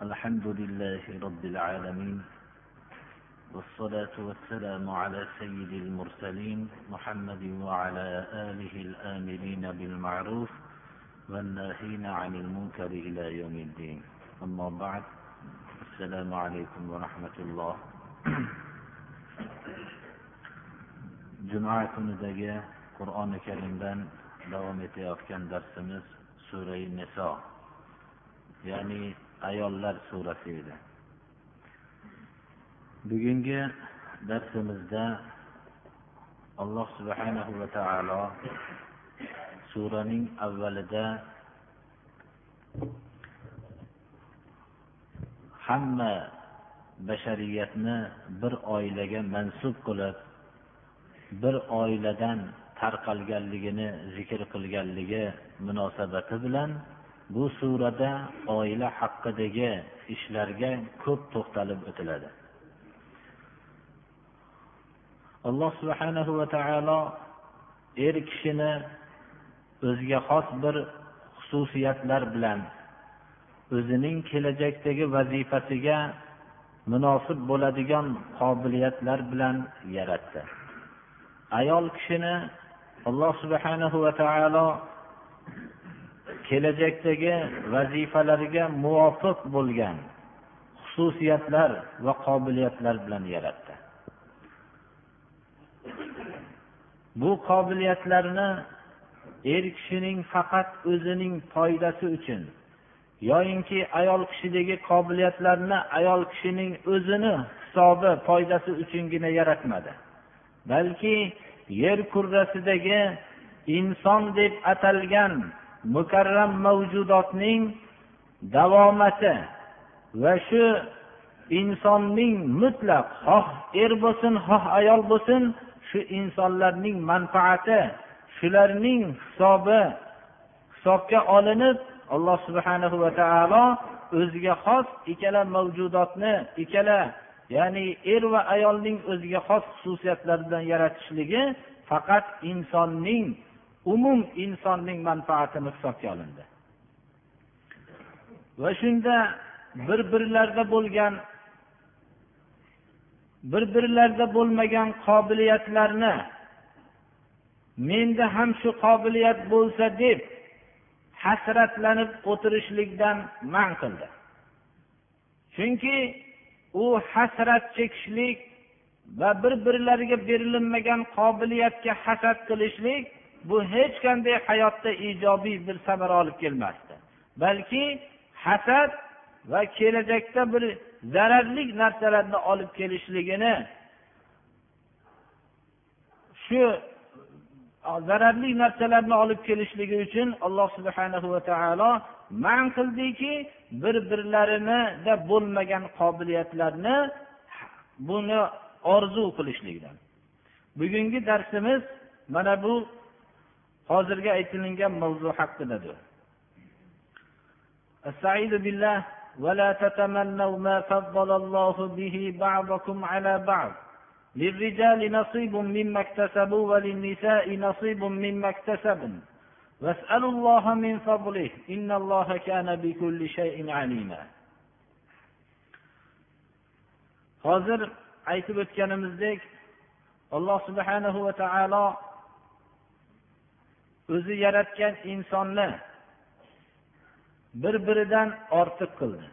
الحمد لله رب العالمين والصلاة والسلام على سيد المرسلين محمد وعلى آله الآمرين بالمعروف والناهين عن المنكر إلى يوم الدين. أما بعد السلام عليكم ورحمة الله. juma kunidagi qur'oni karimdan davom etayotgan darsimiz surai niso ya'ni ayollar surasi edi. Bugungi darsimizda alloh subhanahu va taolo suraning avvalida hamma bashariyatni bir oilaga mansub qilib bir oiladan tarqalganligini zikr qilganligi munosabati bilan bu surada oila haqidagi ishlarga ko'p to'xtalib o'tiladi. Alloh subhanahu va taolo er kishini o'ziga xos bir xususiyatlar bilan o'zining kelajakdagi vazifasiga munosib bo'ladigan qobiliyatlar bilan yaratdi. Ayol kishini alloh subhanahu va taolo kelajakdagi vazifalariga muvofiq bo'lgan xususiyatlar va qobiliyatlar bilan yaratdi. Bu qobiliyatlarni er kishining faqat o'zining foydasi uchun yoyinki ayol kishidagi qobiliyatlarni ayol kishining o'zini hisobi foydasi uchungina yaratmadi. Balki yer kurrasidagi inson deb atalgan mukarram mavjudotning davomati va shu insonning mutlaq xoh er bo'lsin xoh ayol bo'lsin shu insonlarning manfaati shularning hisobi hisobga olinib alloh subhanahu va taolo o'ziga xos ikkala mavjudotni ikkala ya'ni er va ayolning o'ziga xos xususiyatlari bilan yaratishligi faqat insonning umum insonning manfaatini hisobga olindi. Va shunda bir birlarida bo'lgan bir birlarida bo'lmagan qobiliyatlarni menda ham shu qobiliyat bo'lsa deb hasratlanib o'tirishlikdan man qildi. Chunki u hasrat chekishlik va bir birlariga berilinmagan qobiliyatga hasad qilishlik bu hech qanday hayotda ijobiy bir samara olib kelmasdi. Balki hasad va kelajakda bir zararli narsalarni olib kelishligini shu zararli narsalarni olib kelishligi uchun alloh subhanahu va taolo man qildiki bir birlarinida bo'lmagan qobiliyatlarni buni orzu qilishlikdan. Bugungi darsimiz mana bu hozirgi aytilingan mavzu haqidadir استعيذ بالله ولا تتمنوا ما فضل الله به بعضكم على بعض للرجال نصيب مما اكتسبوا وللنساء نصيب مما اكتسبن واسألوا الله من فضله إن الله كان بكل شيء عليما hozir aytib o'tganimizdek alloh subhanahu va taolo o'zi yaratgan insonni bir biridan ortiq qildi.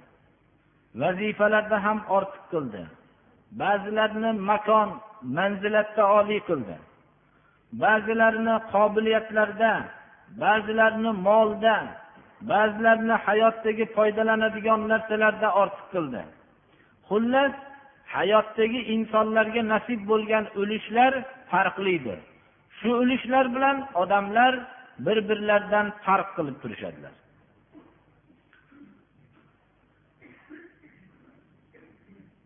Vazifalarda ham ortiq qildi. Ba'zilarini makon manzilatda oliy qildi. Ba'zilarini qobiliyatlarda ba'zilarini molda ba'zilarini hayotdagi foydalanadigan narsalarda ortiq qildi. Xullas hayotdagi insonlarga nasib bo'lgan ulushlar farqlidir. Shu ulushlar bilan odamlar bir birlaridan farq qilib turishadilar.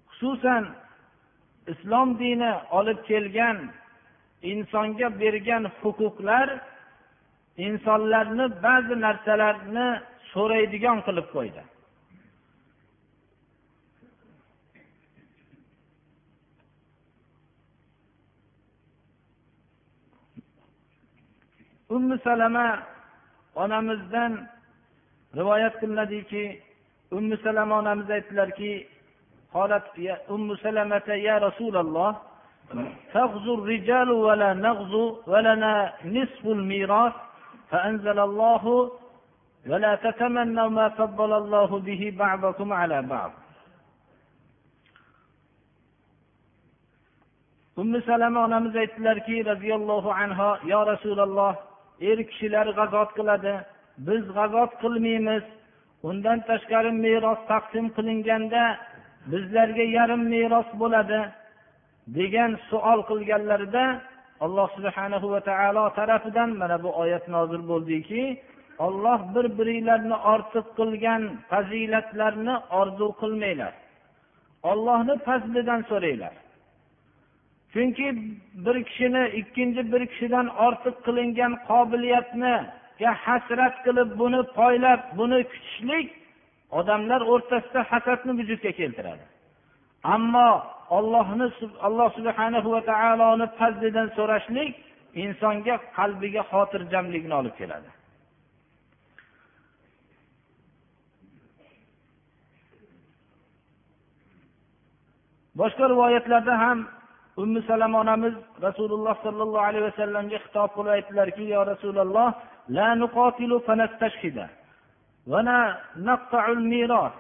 Xususan islom dini olib kelgan insonga bergan huquqlar insonlarni ba'zi narsalarni so'raydigan qilib qo'ydi. Ummu salama onamizdan rivoyat qilinadiki ummu salama onamiz aytdilarki سلمة يا رسول الله تغزو الرجال ولا نغزو ولنا نصف الميراث فأنزل الله ولا تتمنوا ما فضل الله به بعضكم على بعض ummu salama onamiz aytdilarki roziyallohu anhu yo rasululloh er kishilar g'azot qiladi biz g'azot qilmaymiz. Undan tashqari meros taqsim qilinganda bizlarga yarim meros bo'ladi degan suol qilganlarida alloh subhanahu va taolo tarafidan mana bu oyat nozil bo'ldiki olloh bir biringlarni ortiq qilgan fazilatlarni orzu qilmanglar. Ollohni fazlidan so'ranglar. Chunki bir kishini ikkinchi bir kishidan ortiq qilingan qobiliyatniga hasrat qilib buni poylab buni kutishlik odamlar o'rtasida hasadni vujudga keltiradi. Ammo ollohni alloh subhanahu va taoloni fazlidan so'rashlik insonga qalbiga xotirjamlikni olib keladi. Boshqa rivoyatlarda ham ummu salama onamiz rasululloh sollallohu alayhi vasallamga xitob qilib aytdilarki yo rasululloh la nuqatilu fanastashhida ونقطع الميراث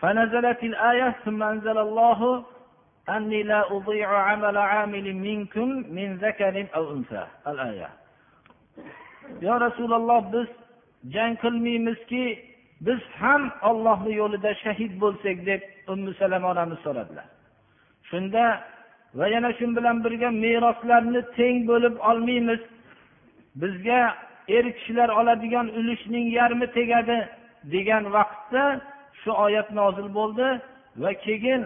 فنزلت الآية ثم أنزل الله أني لا أضيع عمل عامل منكم من ذكر أو أنثى الآية يا رسول الله biz jang qilmaymizki biz ham ollohni yo'lida shahid bo'lsak deb ummu salama onamiz so'radilar shunda va yana shu bilan birga meroslarni teng bo'lib olmaymiz. Bizga er kishilar oladigan ulushning yarmi tegadi degan vaqtda shu oyat nozil bo'ldi va keyin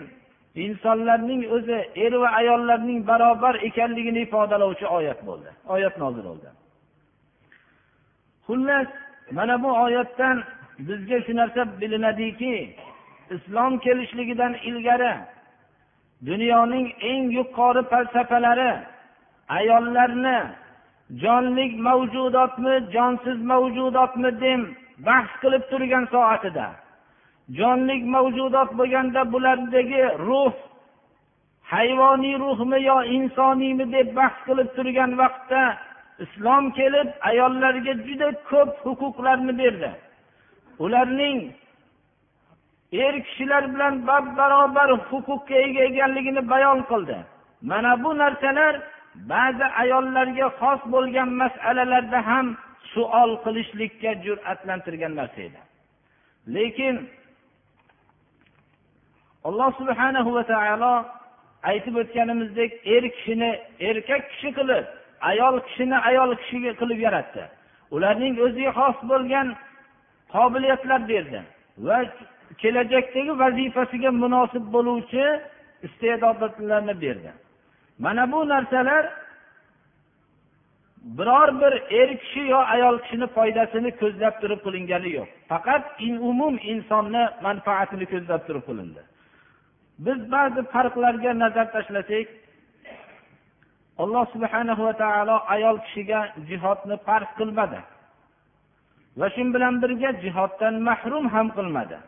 insonlarning o'zi er va ayollarning barobar ekanligini ifodalovchi oyat bo'ldi. Oyat nozil bo'ldi. Xullas mana bu oyatdan bizga shu narsa bilinadiki islom kelishligidan ilgari dunyoning eng yuqori falsafalari ayollarni jonlik mavjudotmi jonsiz mavjudotmi deb bahs qilib turgan soatida. Jonlik mavjudot bo'lganda bulardagi ruh hayvoniy ruhmi yo insoniymi deb bahs qilib turgan vaqtda islom kelib ayollarga juda ko'p huquqlarni berdi. Ularning er kishilar bilan bab barobar huquqqa ega ekanligini bayon qildi. Mana bu narsalar ba'zi ayollarga xos bo'lgan masalalarda ham suol qilishlikka jur'atlantirgan narsa edi. Lekin alloh subhanahu va taolo aytib o'tganimizdek er kishini erkak kishi qilib ayol kishini ayol kishi qilib yaratdi. Ularning o'ziga xos bo'lgan qobiliyatlar berdi va kelajakdagi vazifasiga munosib bo'luvchi iste'dodlarni berdi mana bu narsalar biror bir er kishi yo ayol kishini foydasini ko'zlab turib qilingani yo'q. Faqat umum insonni manfaatini ko'zlab turib qilindi. Biz ba'zi farqlarga nazar tashlasak alloh subhana va taolo ayol kishiga jihodni farq qilmadi va shu bilan birga jihoddan mahrum ham qilmadi.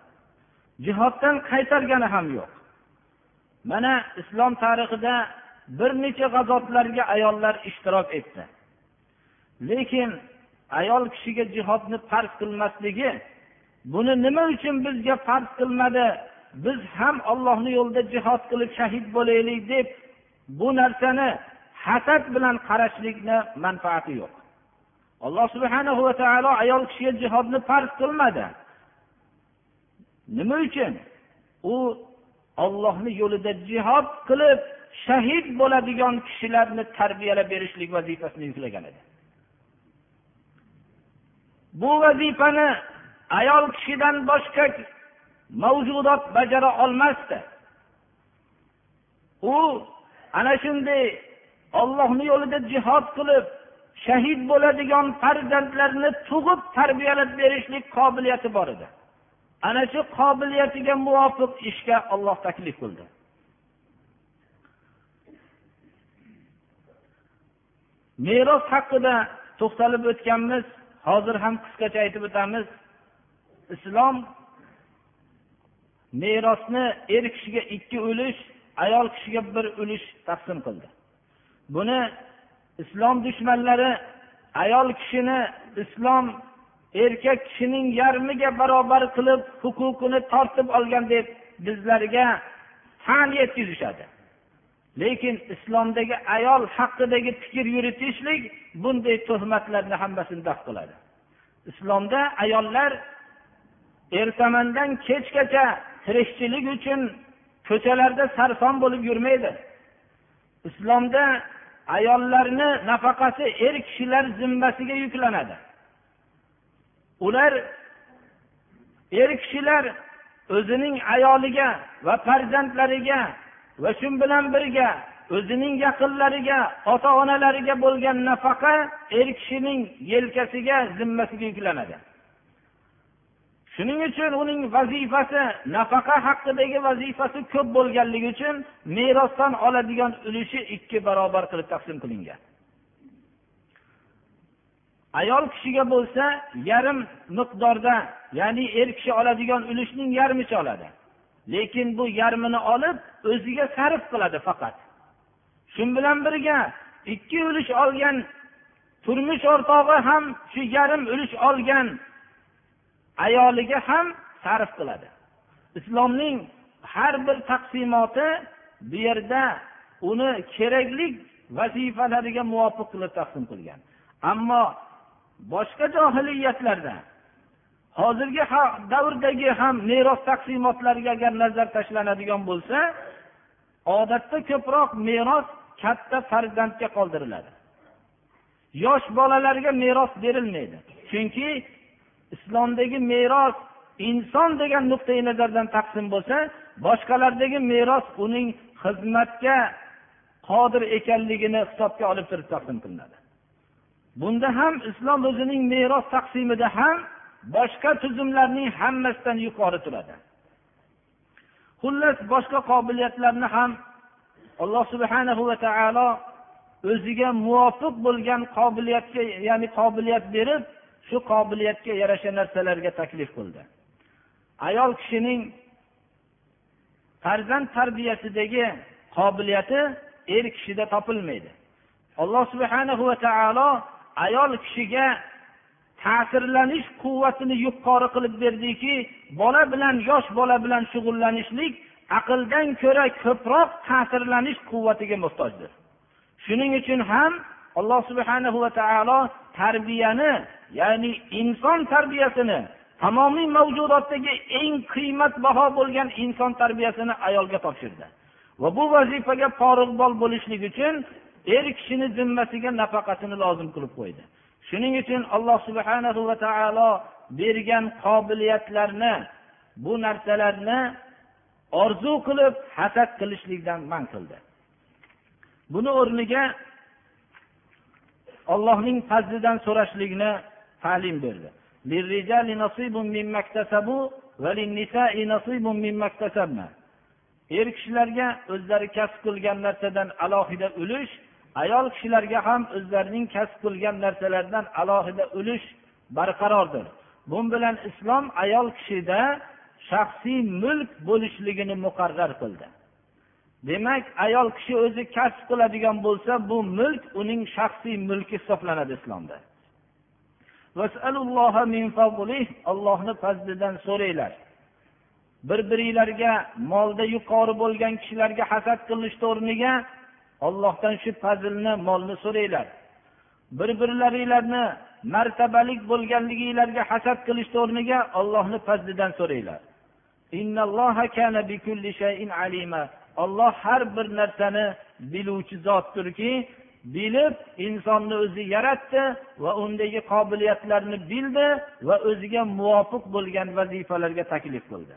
Jihoddan qaytargani ham yo'q. Mana islom tarixida bir necha g'azotlarga ayollar ishtirok etdi. Lekin ayol kishiga jihodni farz qilmasligi buni nima uchun bizga farz qilmadi? Biz ham ollohni yo'lida jihod qilib shahid bo'laylik deb bu narsani hasad bilan qarashlikni manfaati yo'q. Alloh subhana va taolo ayol kishiga jihodni farz qilmadi. Nima uchun? U ollohni yo'lida jihod qilib shahid bo'ladigan kishilarni tarbiyalab berishlik vazifasini yuklagan edi. Bu vazifani ayol kishidan boshqa mavjudot bajara olmasdi. U ana shunday ollohni yo'lida jihod qilib shahid bo'ladigan farzandlarni tug'ib tarbiyalab berishlik qobiliyati bor edi. Ana shu qobiliyatiga muvofiq ishga olloh taklif qildi. Meros haqida to'xtalib o'tganmiz hozir ham qisqacha aytib o'tamiz. Islom merosni er kishiga ikki ulush ayol kishiga bir ulush taqsim qildi. Buni islom dushmanlari ayol kishini islom erkak kishining yarmiga barobar qilib huquqini tortib olgan deb bizlarga tan yetkazishadi. Lekin islomdagi ayol haqidagi fikr yuritishlik bunday tuhmatlarni hammasini daf qiladi. Islomda ayollar ertamandan kechgacha tirikchilik uchun ko'chalarda sarson bo'lib yurmaydi. Islomda ayollarni nafaqasi er kishilar zimmasiga yuklanadi. Ular er kishilar o'zining ayoliga va farzandlariga va shu bilan birga o'zining yaqinlariga ota onalariga bo'lgan nafaqa er kishining yelkasiga zimmasiga yuklanadi. Shuning uchun uning vazifasi nafaqa haqidagi vazifasi ko'p bo'lganligi uchun merosdan oladigan ulushi ikki barobar qilib taqsim qilingan. Ayol kishiga bo'lsa yarim miqdorda ya'ni er kishi oladigan ulushning yarmicha oladi. Lekin bu yarmini olib o'ziga sarf qiladi faqat. Shu bilan birga ikki ulush olgan turmush o'rtog'i ham shu yarim ulush olgan ayoliga ham sarf qiladi. Islomning har bir taqsimoti bu yerda uni kerakli vazifalariga muvofiq qilib taqsim qilgan. Ammo boshqa johiliyatlarda. Hozirgi davrdagi ham meros taqsimotlariga agar nazar tashlanadigan bo'lsa odatda ko'proq meros katta farzandga qoldiriladi. Yosh bolalarga meros berilmaydi. Chunki islomdagi meros inson degan nuqtai nazardan taqsim bo'lsa boshqalardagi meros uning xizmatga qodir ekanligini hisobga olib turib taqsim qilinadi. Bunda ham islom o'zining meros taqsimida ham boshqa tuzumlarning hammasidan yuqori turadi. Xullas boshqa qobiliyatlarni ham alloh subhanahu va taolo o'ziga muvofiq bo'lgan qobiliyatga ya'ni qobiliyat berib shu qobiliyatga yarasha narsalarga taklif qildi. Ayol kishining farzand tarbiyasidagi qobiliyati er kishida topilmaydi. Alloh subhanahu va taolo ayol kishiga ta'sirlanish quvvatini yuqori qilib berdiki bola bilan yosh bola bilan shug'ullanishlik aqldan ko'ra ko'proq ta'sirlanish quvvatiga muhtojdir. Shuning uchun ham alloh subhanahu va taolo tarbiyani ya'ni inson tarbiyasini tamomiy mavjudotdagi eng qiymatbaho bo'lgan inson tarbiyasini ayolga topshirdi. Va bu vazifaga porig'bol bo'lishlik uchun er kishini zimmasiga nafaqasini lozim qilib qo'ydi. Shuning uchun alloh subhanahu va taolo bergan qobiliyatlarni bu narsalarni orzu qilib hasad qilishlikdan man qildi. Buni o'rniga allohning fazlidan so'rashlikni ta'lim berdi. Er kishilarga o'zlari kasb qilgan narsadan alohida ulush ayol kishilarga ham o'zlarining kasb qilgan narsalaridan alohida ulush barqarordir. Bu bilan islom ayol kishida shaxsiy mulk bo'lishligini muqarrar qildi. Demak ayol kishi o'zi kasb qiladigan bo'lsa bu mulk uning shaxsiy mulki hisoblanadi islomda. Allohni fazlidan so'ranglar. Bir biringlarga molda yuqori bo'lgan kishilarga hasad qilishni o'rniga ollohdan shu fazlni molni so'ranglar. Bir birlaringlarni martabalik bo'lganliginglarga hasad qilishni o'rniga ollohni fazlidan so'ranglar. Olloh har bir narsani biluvchi zotdirki bilib insonni o'zi yaratdi va undagi qobiliyatlarni bildi va o'ziga muvofiq bo'lgan vazifalarga taklif qildi.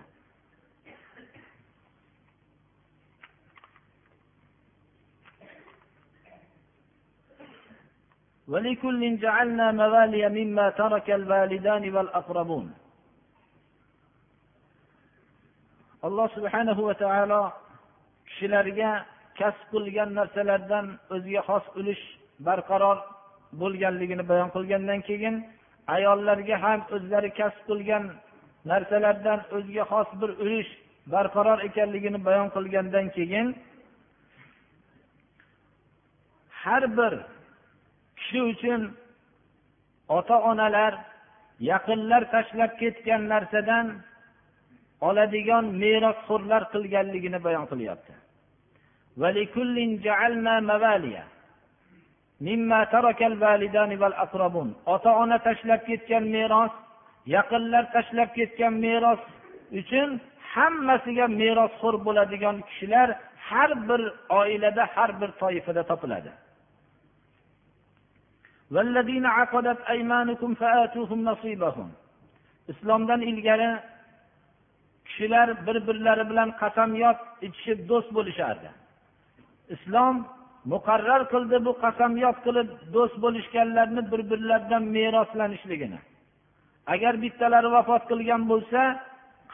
ولكل جعلنا موالي مما ترك الوالدان والأقربون alloh subhanahu va taolo kishilarga kasb qilgan narsalardan o'ziga xos ulush barqaror bo'lganligini bayon qilgandan keyin ayollarga ham o'zlari kasb qilgan narsalardan o'ziga xos bir ulush barqaror ekanligini bayon qilgandan keyin har bir kishi uchun ota onalar yaqinlar tashlab ketgan narsadan oladigan merosxo'rlar qilganligini bayon qilyapti. Ota ona tashlab ketgan meros yaqinlar tashlab ketgan meros uchun hammasiga merosxo'r bo'ladigan kishilar har bir oilada har bir toifada topiladi. Islomdan ilgari kishilar bir birlari bilan qasamyod ichishib do'st bo'lishardi islom muqarrar qildi bu qasamyod qilib do'st bo'lishganlarni bir birlaridan meroslanishligini agar bittalari vafot qilgan bo'lsa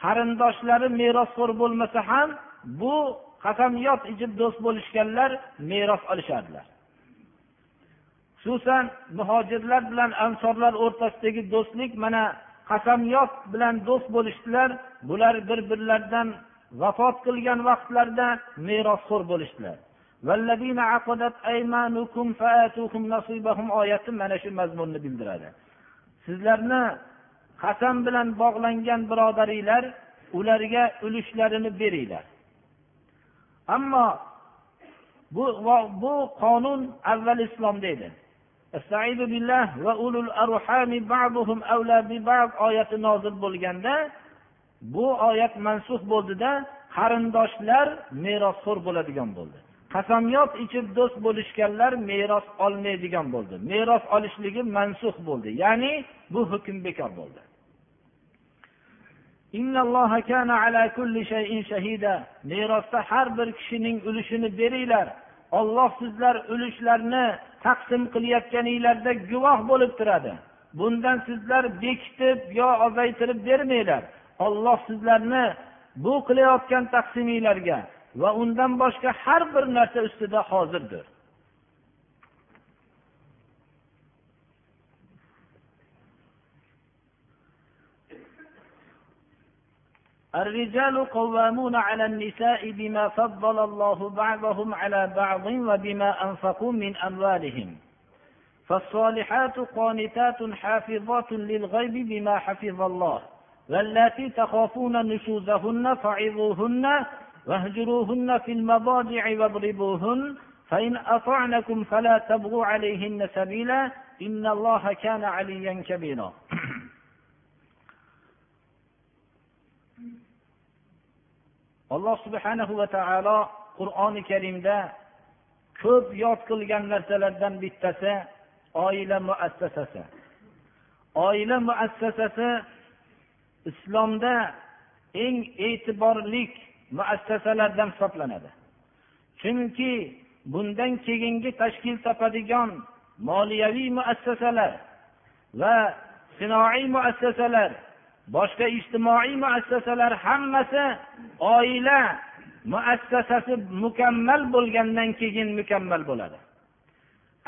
qarindoshlari merosxo'r bo'lmasa ham bu qasamyod ichib do'st bo'lishganlar meros olishardilar xususan muhojirlar bilan ansorlar o'rtasidagi do'stlik mana qasamyod bilan do'st bo'lishdilar. Bular bir birlaridan vafot qilgan vaqtlarida merosxo'r bo'lishdilar. Oyati mana shu mazmunni bildiradi. Sizlarni qasam bilan bog'langan birodaringlar ularga ulushlarini beringlar. Ammo bu bu qonun avval islomda edi. Oyati nozil bo'lganda bu oyat mansux bo'ldida qarindoshlar merosxo'r bo'ladigan bo'ldi. Qasamyod ichib do'st bo'lishganlar meros olmaydigan bo'ldi. Meros olishligi mansux bo'ldi. Ya'ni bu hukm bekor bo'ldi. Merosda har bir kishining ulushini beringlar. Olloh sizlar ulushlarni taqsim qilayotganinglarda guvoh bo'lib turadi. Bundan sizlar bekitib yo ozaytirib bermanglar. Olloh sizlarni bu qilayotgan taqsiminglarga va undan boshqa har bir narsa ustida hozirdir. الرجال قوامون على النساء بما فضل الله بعضهم على بعض وبما أنفقوا من أموالهم. فالصالحات قانتات حافظات للغيب بما حفظ الله واللاتي تخافون نشوزهن فعظوهن واهجروهن في المضاجع واضربوهن فإن أطعنكم فلا تبغوا عليهن سبيلا إن الله كان عليا كبيرا. Alloh subhanahu va taolo qur'oni karimda ko'p yod qilgan narsalardan bittasi oila muassasasi. Oila muassasasi islomda eng e'tiborli muassasalardan hisoblanadi. Chunki bundan keyingi tashkil topadigan moliyaviy muassasalar va sinoiy muassasalar boshqa ijtimoiy muassasalar hammasi oila muassasasi mukammal bo'lgandan keyin mukammal bo'ladi.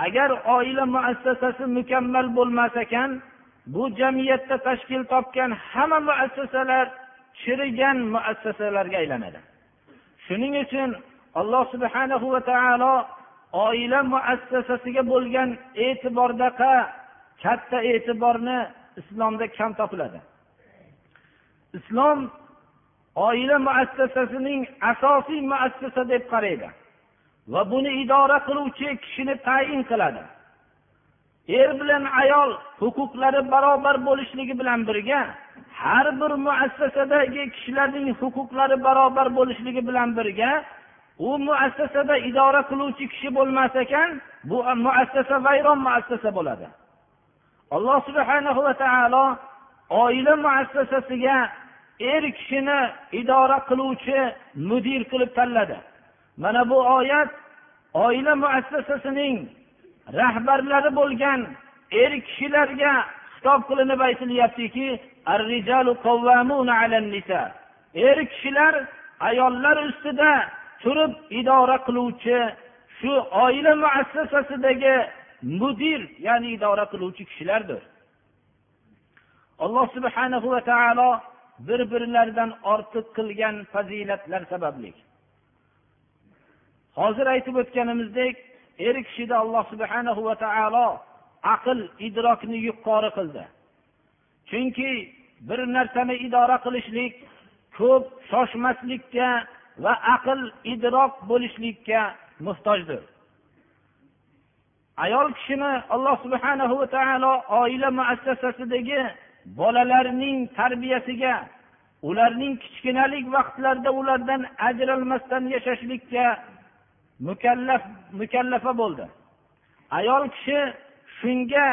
Agar oila muassasasi mukammal bo'lmas ekan bu jamiyatda tashkil topgan hamma muassasalar chirigan muassasalarga aylanadi. Shuning uchun alloh subhanahu va taolo oila muassasasiga bo'lgan e'tibordaqa katta e'tiborni islomda kam topiladi. Islom oila muassasasining asosiy muassasa deb qaraydi. Va buni idora qiluvchi kishini tayin qiladi. Er bilan ayol huquqlari barobar bo'lishligi bilan birga har bir muassasadagi kishilarning huquqlari barobar bo'lishligi bilan birga u muassasada idora qiluvchi kishi bo'lmas ekan bu muassasa vayron muassasa bo'ladi. Alloh subhanahu va taolo oila muassasasiga er kishini idora qiluvchi mudir qilib tanladi. Mana bu oyat oila muassasasining rahbarlari bo'lgan er kishilarga xitob qilinib aytilyaptiki er kishilar ayollar ustida turib idora qiluvchi shu oila muassasasidagi mudir ya'ni idora qiluvchi kishilardir. Alloh subhanahu va taolo bir birlaridan ortiq qilgan fazilatlar sababli. Hozir aytib o'tganimizdek er kishida alloh subhanahu va taolo aql idrokni yuqori qildi. Chunki bir narsani idora qilishlik ko'p shoshmaslikka va aql idrok bo'lishlikka muhtojdir. Ayol kishini alloh subhanahu va taolo oila muassasasidagi bolalarning tarbiyasiga ularning kichkinalik vaqtlarida ulardan ajralmasdan yashashlikka mukallaf mukallafa bo'ldi. Ayol kishi shunga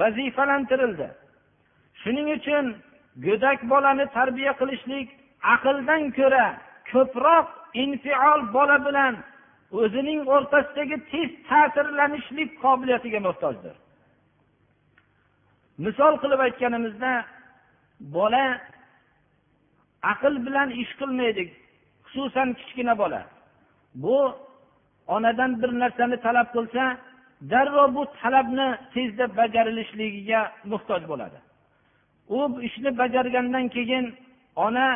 vazifalantirildi. Shuning uchun go'dak bolani tarbiya qilishlik aqldan ko'ra ko'proq infiol bola bilan o'zining o'rtasidagi tez ta'sirlanishlik qobiliyatiga muhtojdir. Misol qilib aytganimizda bola aql bilan ish qilmaydi xususan kichkina bola. Bu onadan bir narsani talab qilsa darrov bu talabni tezda bajarilishligiga muhtoj bo'ladi. U ishni bajargandan keyin ona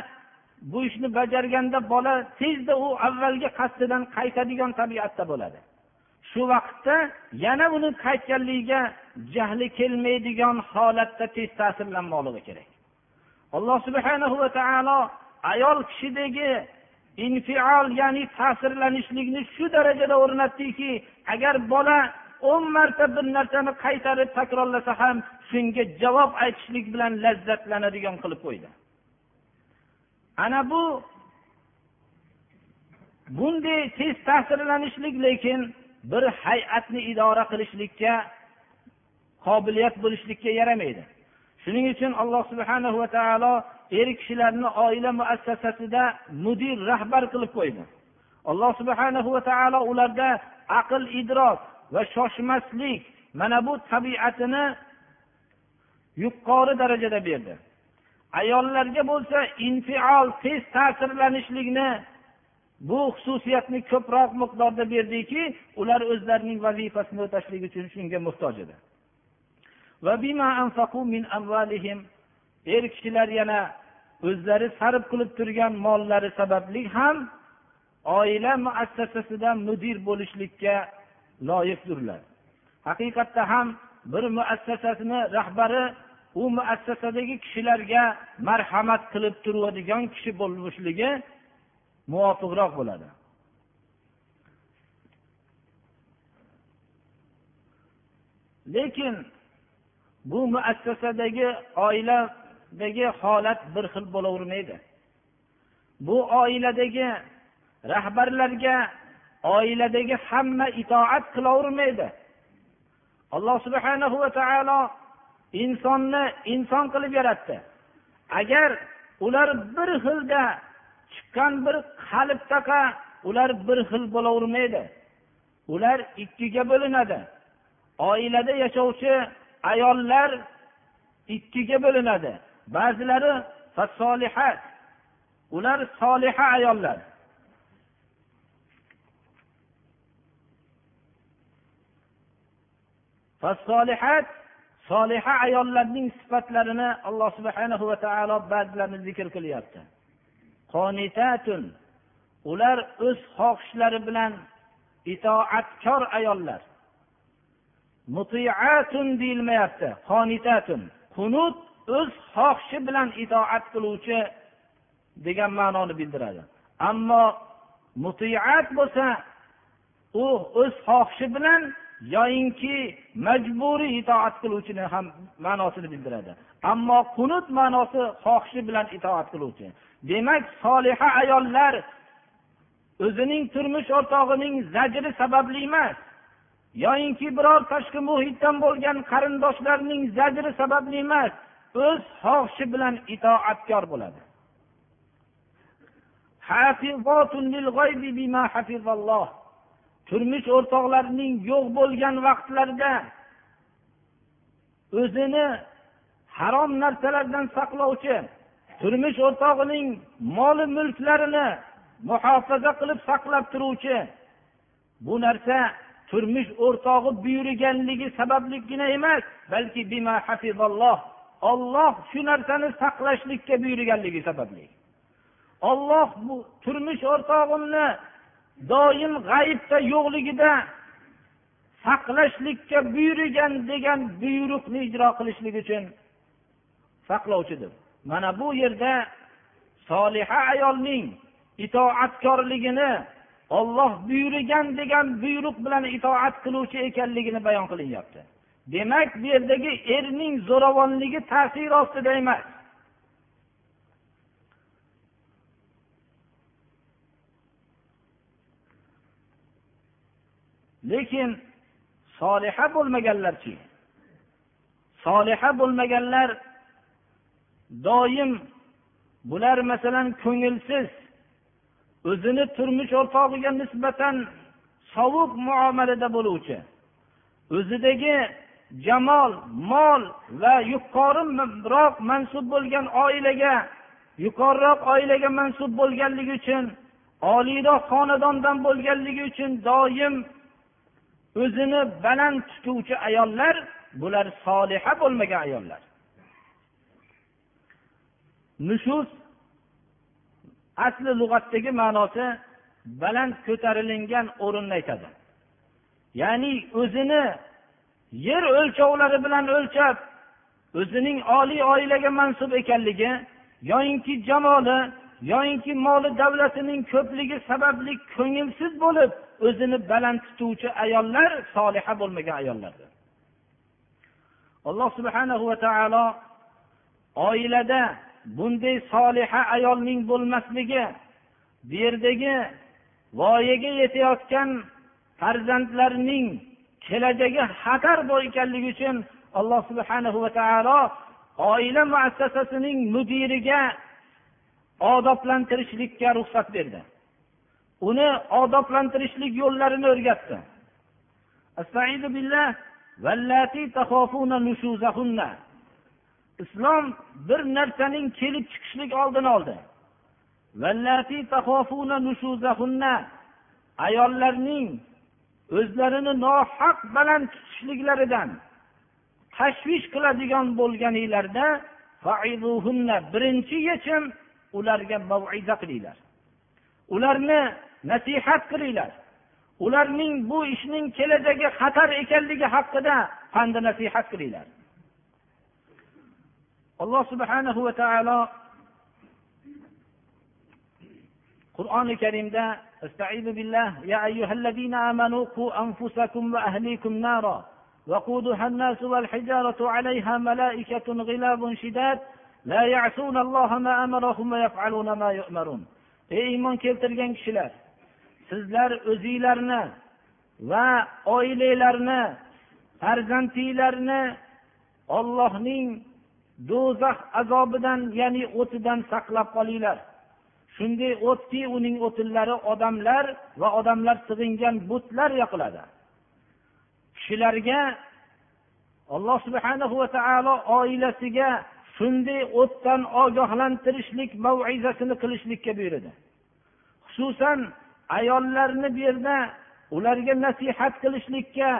bu ishni bajarganda bola tezda u avvalgi qasdidan qaytadigan tabiatda bo'ladi. Shu vaqtda yana uni qaytganligiga jahli kelmaydigan holatda tez ta'sirlanmoqligi kerak. Alloh subhana va taolo ayol kishidagi infial ya'ni ta'sirlanishlikni shu darajada o'rnatdiki agar bola o'n marta bir narsani qaytarib takrorlasa ham shunga javob aytishlik bilan lazzatlanadigan qilib qo'ydi. Ana bu bunday tez ta'sirlanishlik lekin bir hay'atni idora qilishlikka qobiliyat bo'lishlikka yaramaydi. Shuning uchun alloh subhana va taolo er kishilarni oila muassasasida mudir rahbar qilib qo'ydi. Alloh subhana va taolo ularda aql idrok va shoshmaslik mana bu tabiatini yuqori darajada berdi. Ayollarga bo'lsa infiol tez ta'sirlanishlikni bu xususiyatni ko'proq miqdorda berdiki ular o'zlarining vazifasini o'tashlik uchun shunga muhtoj edi. Er kishilar yana o'zlari sarf qilib turgan mollari sababli ham oila muassasasida mudir bo'lishlikka loyiqdirlar. Haqiqatda ham bir muassasasini rahbari u muassasadagi kishilarga marhamat qilib turadigan kishi bo'lishligi muvofiqroq bo'ladi. Lekin bu muassasadagi oiladagi holat bir xil bo'lavermaydi. Bu oiladagi rahbarlarga oiladagi hamma itoat qilavermaydi. Alloh subhanahu va taolo insonni inson qilib yaratdi. Agar ular bir xilda chiqqan bir qalbdaqa ular bir xil bo'lavermaydi. Ular ikkiga bo'linadi. Oilada yashovchi ayollar ikkiga bo'linadi. Ba'zilari ular soliha ayollar. Solihat soliha ayollarning sifatlarini alloh subhana va taolo ba'zilarini zikr qilyapti. Qonitatun ular o'z xohishlari bilan itoatkor ayollar. Mutiatun deyilmayapti qonitatun. Qunut o'z xohishi bilan itoat qiluvchi degan ma'noni bildiradi. Ammo mutiat bo'lsa u o'z xohishi bilan yoyinki majburiy itoat qiluvchini ham ma'nosini bildiradi. Ammo qunut ma'nosi xohishi bilan itoat qiluvchi. Demak soliha ayollar o'zining turmush o'rtog'ining zajri sababli emas yoyinki biror tashqi muhitdan bo'lgan qarindoshlarning zajri sababli emas o'z xohishi bilan itoatkor bo'ladi. Turmush o'rtoqlarining yo'q bo'lgan vaqtlarida o'zini harom narsalardan saqlovchi turmush o'rtog'ining moli mulklarini muhofaza qilib saqlab turuvchi bu narsa turmush o'rtog'i buyurganligi sababligina emas balki olloh shu narsani saqlashlikka buyurganligi sababli. Olloh bu turmush o'rtog'imni doim g'ayibda yo'qligida saqlashlikka buyurgan degan buyruqni ijro qilishlik uchun saqlovchidir. Mana bu yerda soliha ayolning itoatkorligini olloh buyurgan degan buyruq bilan itoat qiluvchi ekanligini bayon qilinyapti. Demak bu yerdagi erning zo'ravonligi ta'sir ostida emas. Lekin soliha bo'lmaganlarchi soliha bo'lmaganlar doim bular masalan ko'ngilsiz o'zini turmush o'rtog'iga nisbatan sovuq muomalada bo'luvchi o'zidagi jamol mol va yuqoriroq mansub bo'lgan oilaga yuqoriroq oilaga mansub bo'lganligi uchun oliyroq xonadondan bo'lganligi uchun doim o'zini baland tutuvchi ayollar bular soliha bo'lmagan ayollar. Nushuz asli lug'atdagi ma'nosi baland ko'tarilingan o'rinni aytadi. Ya'ni o'zini yer o'lchovlari bilan o'lchab o'zining oliy oilaga mansub ekanligi yoyinki jamoli yoyinki moli davlatining ko'pligi sababli ko'ngilsiz bo'lib o'zini baland tutuvchi ayollar soliha bo'lmagan ayollardir. Alloh subhanahu va taolo oilada bunday soliha ayolning bo'lmasligi bu yerdagi voyaga yetayotgan farzandlarning kelajagi xatar bor ekanligi uchun alloh subhanahu va taolo oila muassasasining mudiriga odoblantirishlikka ruxsat berdi. Uni odoblantirishlik yo'llarini o'rgatdi. Billah islom bir narsaning kelib chiqishlik oldini oldi. Ayollarning o'zlarini nohaq baland tutishliklaridan tashvish qiladigan bo'lganinglarda birinchi yechim ularga maviza qilinglar. Ularni nasihat qilinglar. Ularning bu ishning kelajagi xatar ekanligi haqida panda nasihat qilinglar. alloh subhanahu va taolo qur'oni karimda استعيذ بالله يا أيها الذين آمنوا قوا أنفسكم وأهليكم نارا وقودها الناس والحجارة عليها ملائكة غلاب شداد لا يعصون الله ما أمرهم ويفعلون ما يؤمرون ey iymon keltirgan kishilar sizlar o'zinglarni va oilanglarni farzandinglarni ollohning do'zax azobidan ya'ni o'tidan saqlab qolinglar. Shunday o'tki uning o'tinlari odamlar va odamlar sig'ingan butlar yoqiladi. Kishilarga alloh subhana va taolo oilasiga shunday o'tdan ogohlantirishlik mavizasini qilishlikka buyurdi xususan ayollarni bu yerda ularga nasihat qilishlikka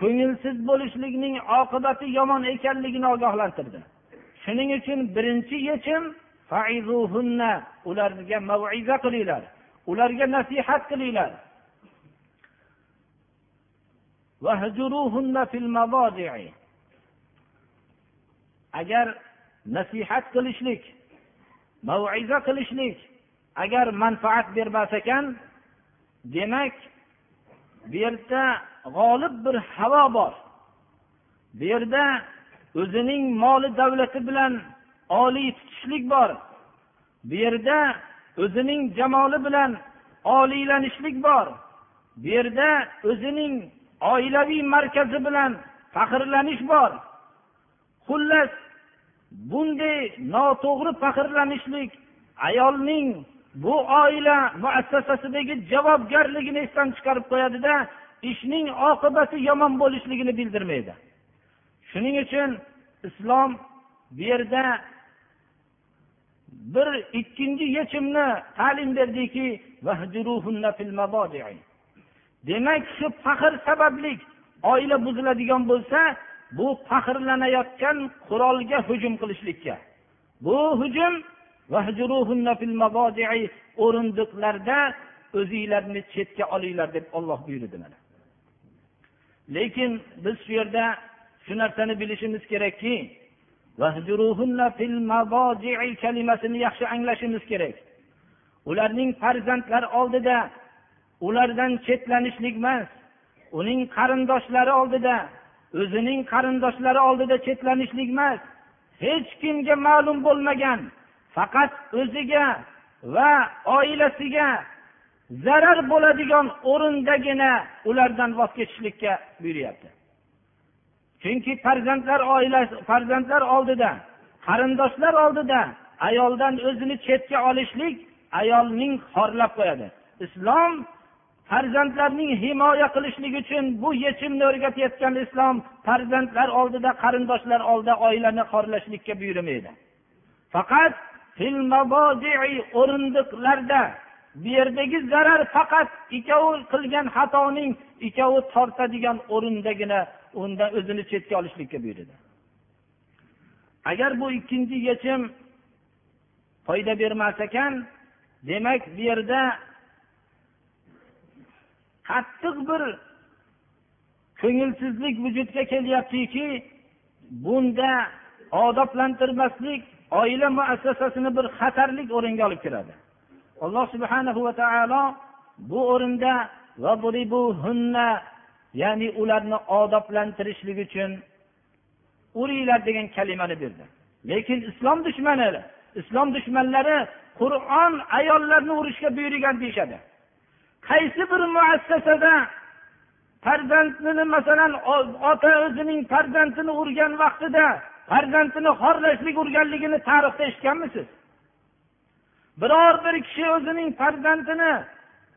ko'ngilsiz bo'lishlikning oqibati yomon ekanligini ogohlantirdi. Shuning uchun birinchi yechim ularga maviza qilinglar. Ularga nasihat qilinglar. Agar nasihat qilishlik maviza qilishlik agar manfaat bermas ekan demak bu yerda g'olib bir havo bor. Bu yerda o'zining moli davlati bilan oliy tutishlik bor. Bu yerda o'zining jamoli bilan oliylanishlik bor. Bu yerda o'zining oilaviy markazi bilan faxrlanish bor. Xullas bunday noto'g'ri faxrlanishlik ayolning bu oila muassasasidagi javobgarligini esdan chiqarib qo'yadida ishning oqibati yomon bo'lishligini bildirmaydi. Shuning uchun islom bu yerda bir ikkinchi yechimni ta'lim berdiki demak shu faxr sababli oila buziladigan bo'lsa bu faxrlanayotgan qurolga hujum qilishlikka. Bu hujum o'rindiqlarda o'zinglarni chetga olinglar deb olloh buyurdi mana. Lekin biz shu yerda shu narsani bilishimiz kerakki kalimasini yaxshi anglashimiz kerak. Ularning farzandlar oldida ulardan chetlanishlik emas uning qarindoshlari oldida o'zining qarindoshlari oldida chetlanishlik emas. Hech kimga ma'lum bo'lmagan faqat o'ziga va oilasiga zarar bo'ladigan o'rindagina ulardan voz kechishlikka buyuryapti. Chunki farzandlar oilasi farzandlar oldida qarindoshlar oldida ayoldan o'zini chetga olishlik ayolning xorlab qo'yadi. Islom farzandlarning himoya qilishlik uchun bu yechimni o'rgatayotgan islom farzandlar oldida qarindoshlar oldida oilani xorlashlikka buyurmaydi. Faqat o'rindiqlarda bu yerdagi zarar faqat ikkovi qilgan xatoning ikkovi tortadigan o'rindagina undan o'zini chetga olishlikka buyurdi. Agar bu ikkinchi yechim foyda bermas ekan demak bu yerda qattiq bir ko'ngilsizlik vujudga kelyaptiki bunda odoblantirmaslik oila muassasasini bir xatarlik o'ringa olib kiradi. Alloh subhanahu va taolo bu o'rinda ya'ni ularni odoblantirishlik uchun uringlar degan kalimani berdi. Lekin islom dushmanlari islom dushmanlari qur'on ayollarni urishga buyurgan deyishadi. Qaysi bir muassasada farzandini masalan ota o'zining farzandini urgan vaqtida farzandini xorlashlik urganligini tarixda eshitganmisiz? Biror bir kishi o'zining farzandini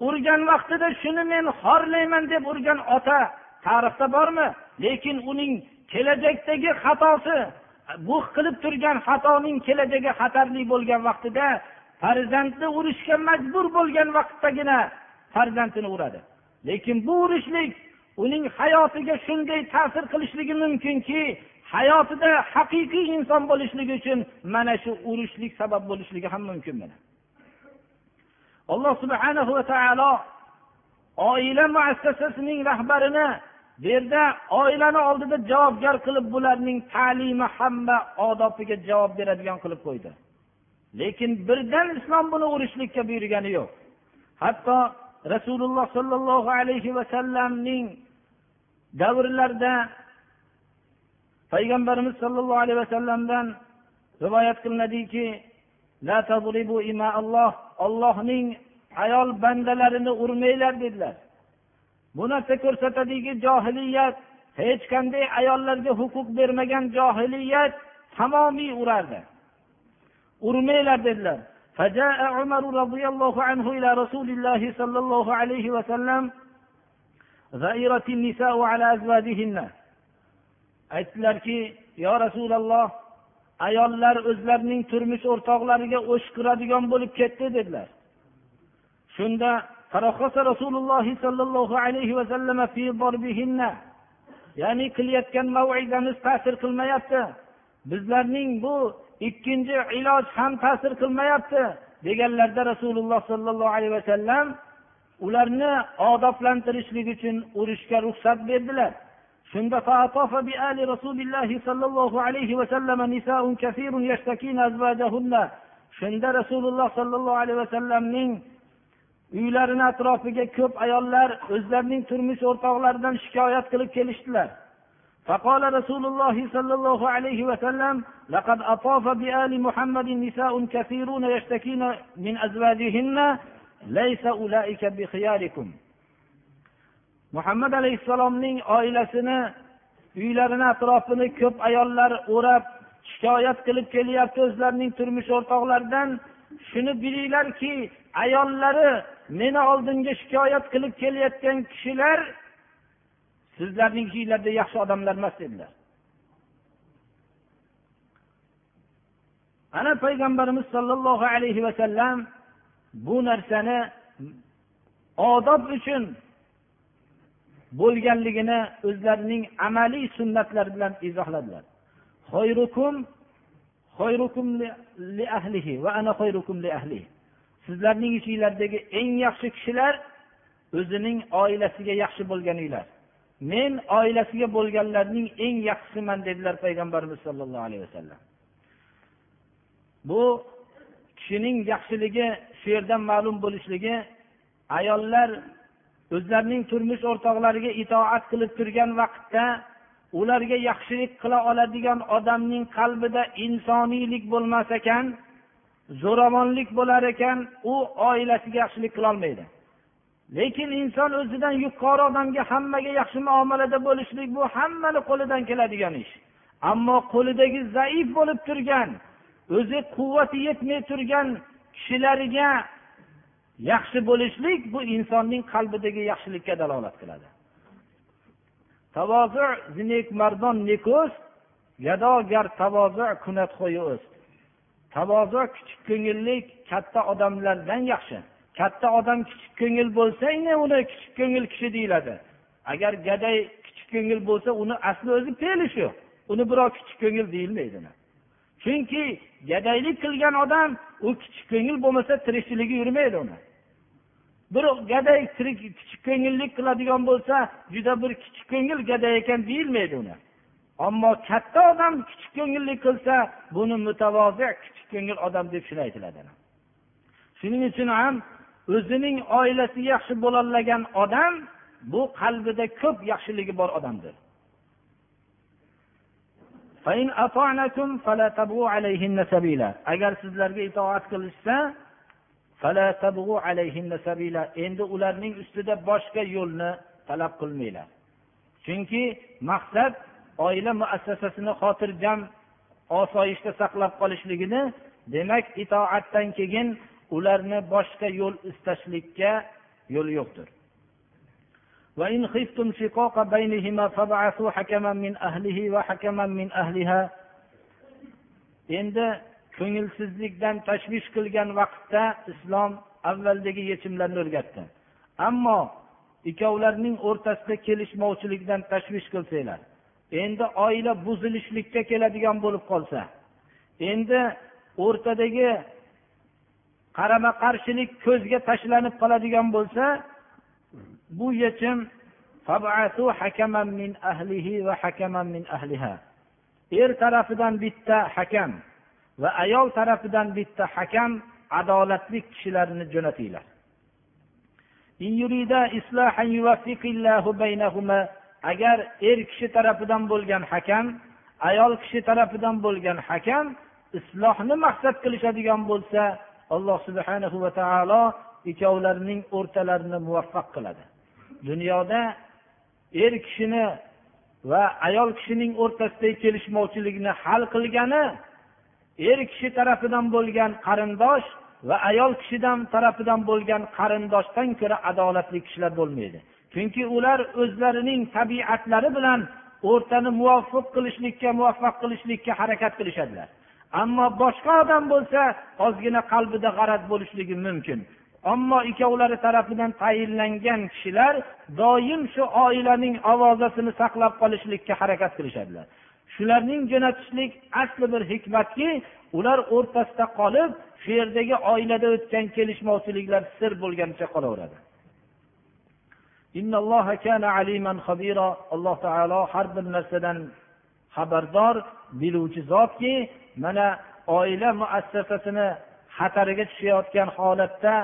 urgan vaqtida shuni men xorlayman deb urgan ota tarixda bormi? Lekin uning kelajakdagi xatosi bu qilib turgan xatoning kelajagi xatarli bo'lgan vaqtida farzandni urishga majbur bo'lgan vaqtdagina farzandini uradi. Lekin bu urishlik uning hayotiga shunday ta'sir qilishligi mumkinki hayotida haqiqiy inson bo'lishligi uchun mana shu urishlik sabab bo'lishligi ham mumkin mana. Alloh subhana va taolo oila muassasasining rahbarini bu yerda oilani oldida javobgar qilib bularning ta'limi hamma odobiga javob beradigan qilib qo'ydi. Lekin birdan islom buni urishlikka buyurgani yo'q. Hatto rasululloh sollallohu alayhi vasallamning davrlarida payg'ambarimiz sollallohu alayhi vasallamdan rivoyat qilinadiki ollohning ayol bandalarini urmanglar dedilar bu narsa ko'rsatadiki johiliyat hech qanday ayollarga huquq bermagan johiliyat tamomiy urardi urmanglar dedilar فجاء عمر رضي الله عنه إلى رسول الله صلى الله عليه وسلم غيرت النساء على أزواجهن aytdilarki yo rasululloh ayollar o'zlarining turmush o'rtoqlariga o'shkiradigan bo'lib ketdi dedilar. Shunda rasululloh sollallohu alayhi vasallam ya'ni qilayotgan mavizamiz ta'sir qilmayapti. Bizlarning bu ikkinchi iloj ham ta'sir qilmayapti deganlarda rasululloh sollallohu alayhi vasallam ularni odoblantirishlik uchun urushga ruxsat berdilar. shunda فأطاف بآل رسول الله صلى الله عليه وسلم نساء كثير يشتكين أزواجهن shunda rasululloh sollallohu alayhi vasallamning uylarini atrofiga ko'p ayollar o'zlarining turmush o'rtoqlaridan shikoyat qilib kelishdilar فقال رسول الله صلى الله عليه وسلم لقد أطاف بآل محمد نساء كثيرون يشتكين من أزواجهن ليس أولئك بخياركم muhammad alayhissalomning oilasini uylarini atrofini ko'p ayollar o'rab shikoyat qilib kelyapti o'zlarining turmush o'rtoqlaridan. Shuni bilinglarki ayollari meni oldimga shikoyat qilib kelayotgan kishilar sizlarning ichinglarda yaxshi odamlar emas dedilar. Ana payg'ambarimiz sollallohu alayhi vasallam bu narsani odob uchun bo'lganligini o'zlarining amaliy sunnatlari bilan izohladilar. Sizlarning ichinglardagi eng yaxshi kishilar o'zining oilasiga yaxshi bo'lganinglar. Men oilasiga bo'lganlarning eng yaxshisiman dedilar payg'ambarimiz sollallohu alayhi vasallam. Bu kishining yaxshiligi shu yerdan ma'lum bo'lishligi ayollar o'zlarining turmush o'rtoqlariga itoat qilib turgan vaqtda ularga yaxshilik qila oladigan odamning qalbida insoniylik bo'lmas ekan zo'ravonlik bo'lar ekan u oilasiga yaxshilik qilolmaydi lekin inson o'zidan yuqori odamga hammaga yaxshi muomalada bo'lishlik bu hammani qo'lidan keladigan ish. Ammo qo'lidagi zaif bo'lib turgan o'zi quvvati yetmay turgan kishilariga yaxshi bo'lishlik bu insonning qalbidagi yaxshilikka dalolat qiladi. Tavozu mardon neko'z gado tavozu kunat tavozu kichik ko'ngillik katta odamlardan yaxshi. Katta odam kichik ko'ngil bo'lsagina uni kichik ko'ngil kishi deyiladi. Agar gaday kichik ko'ngil bo'lsa uni asli o'zi fe'li shu uni birov kichik ko'ngil deyilmaydi chunki gadaylik qilgan odam u kichik ko'ngil bo'lmasa tirikchiligi yurmaydi uni. Bir gaday tirik kichik ko'ngillik qiladigan bo'lsa juda bir kichik ko'ngil gaday ekan deyilmaydi uni. Ammo katta odam kichik ko'ngillik qilsa buni mutavozi kichik ko'ngil odam deb shuni aytiladi shuning uchun ham o'zining oilasi yaxshi bo'lolmagan odam bu qalbida ko'p yaxshiligi bor odamdir. Agar sizlarga itoat qilishsa endi ularning ustida boshqa yo'lni talab qilmanglar chunki maqsad oila muassasasini xotirjam osoyishta saqlab qolishligini demak itoatdan keyin ularni boshqa yo'l istashlikka yo'l yo'qdir وإن خفتم شقاق بينهما فابعثوا حكما من أهله وحكما من أهلها endi ko'ngilsizlikdan tashvish qilgan vaqtda islom avvaldagi yechimlarni o'rgatdi. Ammo ikkovlarning o'rtasida kelishmovchilikdan tashvish qilsanglar endi oila buzilishlikka keladigan bo'lib qolsa endi o'rtadagi qarama qarshilik ko'zga tashlanib qoladigan bo'lsa bu yechim er tarafidan bitta hakam va ayol tarafidan bitta hakam adolatli kishilarni jo'natinglar. Agar er kishi tarafidan bo'lgan hakam ayol kishi tarafidan bo'lgan hakam islohni maqsad qilishadigan bo'lsa alloh subhana va taolo ikkovlarining o'rtalarini muvaffaq qiladi. Dunyoda er kishini va ayol kishining o'rtasidagi kelishmovchilikni hal qilgani er kishi tarafidan bo'lgan qarindosh va ayol kishidan tarafidan bo'lgan qarindoshdan ko'ra adolatli kishilar bo'lmaydi. Chunki ular o'zlarining tabiatlari bilan o'rtani muvofiq qilishlikka muvaffaq qilishlikka harakat qilishadilar. Ammo boshqa odam bo'lsa ozgina qalbida g'araz bo'lishligi mumkin. Ammo ikkovlari tarafidan tayinlangan kishilar doim shu oilaning ovozasini saqlab qolishlikka harakat qilishadilar. Shularning jo'natishlik asli bir hikmatki ular o'rtasida qolib shu yerdagi oilada o'tgan kelishmovchiliklar sir bo'lganicha qolaveradi. Alloh taolo har bir narsadan xabardor biluvchi zotki mana oila muassasasini xatariga tushayotgan holatda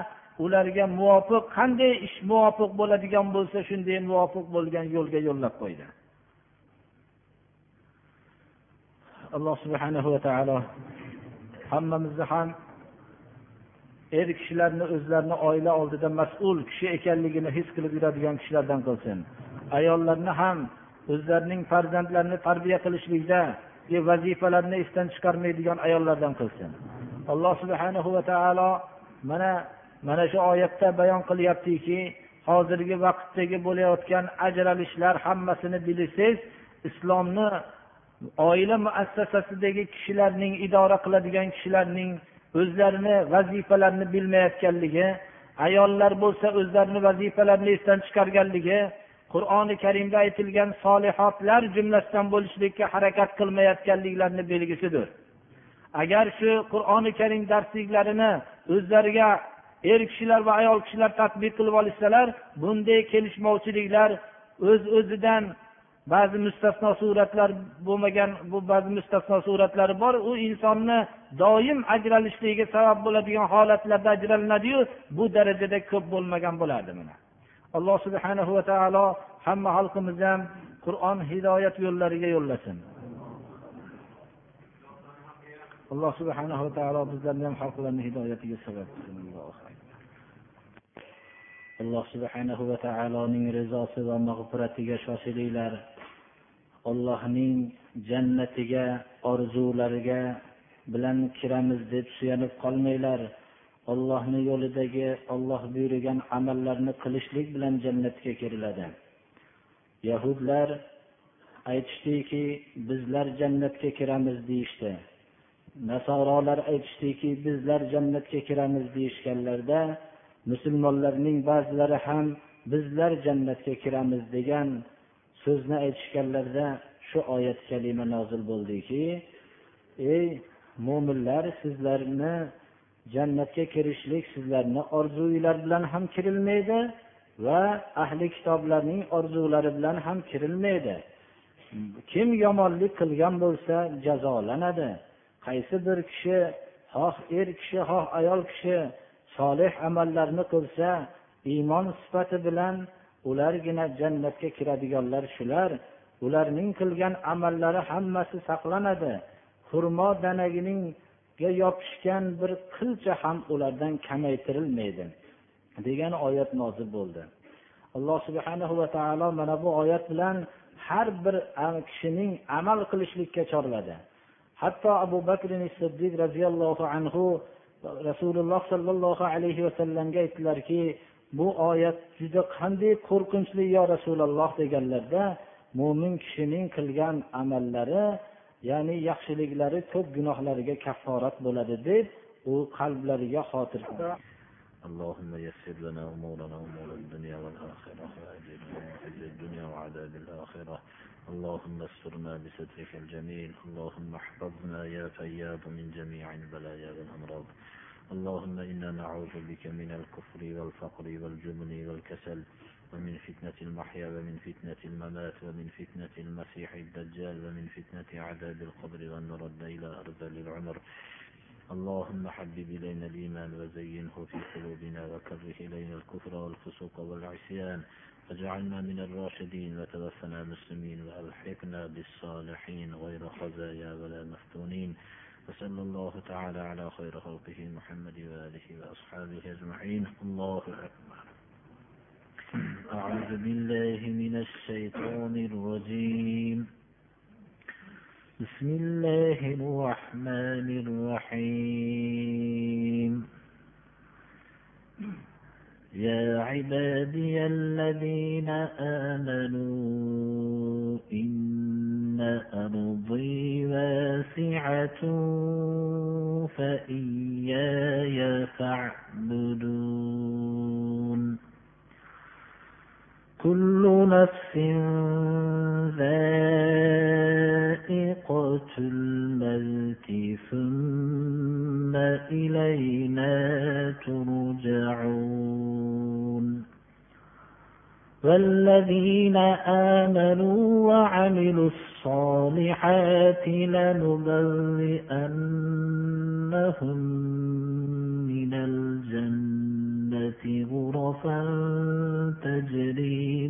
ularga muvofiq qanday ish muvofiq bo'ladigan bo'lsa shunday muvofiq bo'lgan yo'lga yo'llab qo'ydi. Alloh subhanahu va taolo hammamizni ham er kishilarni o'zlarini oila oldida mas'ul kishi ekanligini his qilib yuradigan kishilardan qilsin. Ayollarni ham o'zlarining farzandlarini tarbiya qilishlikda vazifalarni esdan chiqarmaydigan ayollardan qilsin. Alloh subhanahu va taolo mana mana shu oyatda bayon qilyaptiki hozirgi vaqtdagi bo'layotgan ajralishlar hammasini bilsangiz islomni oila muassasasidagi kishilarning idora qiladigan kishilarning o'zlarini vazifalarini bilmayotganligi ayollar bo'lsa o'zlarini vazifalarini esdan chiqarganligi qur'oni karimda aytilgan solihotlar jumlasidan bo'lishlikka harakat qilmayotganliklarini belgisidir. Agar shu qur'oni karim darsliklarini o'zlariga er kishilar va ayol kishilar tadbiq qilib olishsalar bunday kelishmovchiliklar o'z öz o'zidan ba'zi mustasno suratlar bo'lmagan bu ba'zi mustasno suratlari bor u insonni doim ajralishligiga sabab bo'ladigan holatlarda ajralinadiyu bu darajada ko'p bo'lmagan bo'lardi mana. Alloh subhanahu va taolo hamma xalqimizni ham qur'on hidoyat yo'llariga yo'llasin. Alloh subhanahu va taolo bizlarni ham xalqlarni hidoyatiga sabab qilsin. Alloh subhanahu va taoloning rizosi va mag'firatiga shoshilinglar ollohning jannatiga orzulariga bilan kiramiz deb suyanib qolmanglar. Ollohni yo'lidagi olloh buyurgan amallarni qilishlik bilan jannatga kiriladi. Yahudlar aytishdiki bizlar jannatga kiramiz deyishdi. Nasorolar aytishdiki bizlar jannatga kiramiz deyishganlarida musulmonlarning ba'zilari ham bizlar jannatga kiramiz degan so'zni aytishganlarida shu oyat kalima nozil bo'ldiki ey mo'minlar sizlarni jannatga kirishlik sizlarni orzuinglar bilan ham kirilmaydi va ahli kitoblarning orzulari bilan ham kirilmaydi. Kim yomonlik qilgan bo'lsa jazolanadi. Qaysi bir kishi xoh er kishi xoh ayol kishi solih amallarni qilsa iymon sifati bilan ulargina jannatga kiradiganlar shular ularning qilgan amallari hammasi saqlanadi. Xurmo danagininga yopishgan bir qilcha ham ulardan kamaytirilmaydi degan oyat nozil bo'ldi. Alloh subhana va taolo mana bu oyat bilan har bir kishining amal qilishlikka chorladi. Hatto abu bakr siddiq roziyallohu anhu rasululloh sollallohu alayhi vasallamga aytdilarki bu oyat juda qanday qo'rqinchli yo rasululloh deganlarda mo'min kishining qilgan amallari ya'ni yaxshiliklari ko'p gunohlariga kafforat bo'ladi deb u qalblariga xotir اللهم يسر لنا امورنا امور الدنيا والاخره واجرنا من خزي الدنيا وعذاب الاخره اللهم استرنا بسترك الجميل اللهم احفظنا يا فياض من جميع البلايا والامراض اللهم إنا نعوذ بك من الكفر والفقر والجبن والكسل ومن فتنة المحيا ومن فتنة الممات ومن فتنة المسيح الدجال ومن فتنة عذاب القبر والنرد إلى أرذل العمر. اللهم حبب إلينا الإيمان وزينه في قلوبنا وكره إلينا الكفر والفسوق والعصيان. واجعلنا من الراشدين. وتوفنا مسلمين وألحقنا بالصالحين. غير خزايا ولا مفتونين. وصلى الله تعالى على خير خلقه محمد وآله وأصحابه أجمعين. الله أكبر. أعوذ بالله من الشيطان الرجيم. بسم الله الرحمن الرحيم. يا عبادي الذين آمنوا إن أرضي واسعة فإياي فاعبدون. كل نفس ذائقة الموت ثم إلينا ترجعون. والذين آمنوا وعملوا الصالحات لنبوئنهم من الجنة غرفا تجري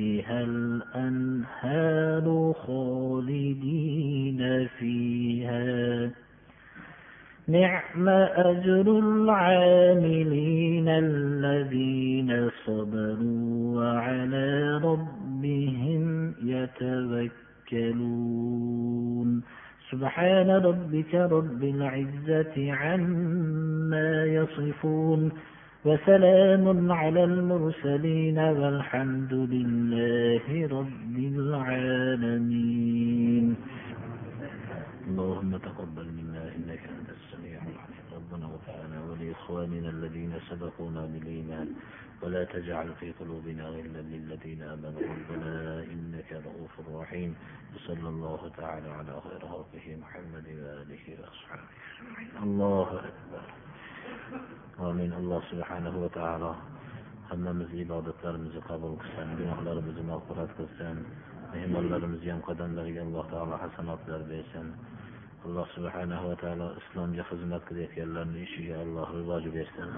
تحتها الأنهار خالدين فيها. نعم أجر العاملين الذين صبروا وعلى ربهم يتوكلون. سبحان ربك رب العزة عما يصفون. وسلام على المرسلين والحمد لله رب العالمين. اللهم تقبل منا إنك أنت السميع العليم. ربنا وفعنا ولإخواننا الذين سبقونا بالإيمان. ولا تجعل في قلوبنا غلا للذين آمنوا. ربنا إنك رؤوف رحيم. وصلى الله تعالى على خير خلقه محمد وآله وأصحابه. الله أكبر. omin alloh subhanahu va taolo hammamiz ibodatlarimizni qabul qilsin gunohlarimizni mag'firat qilsin mehmonlarimizni ham qadamlariga alloh taolo hasanotlar bersin. Alloh subhanahu va taolo islomga xizmat qilayotganlarni ishiga alloh rivoj bersin.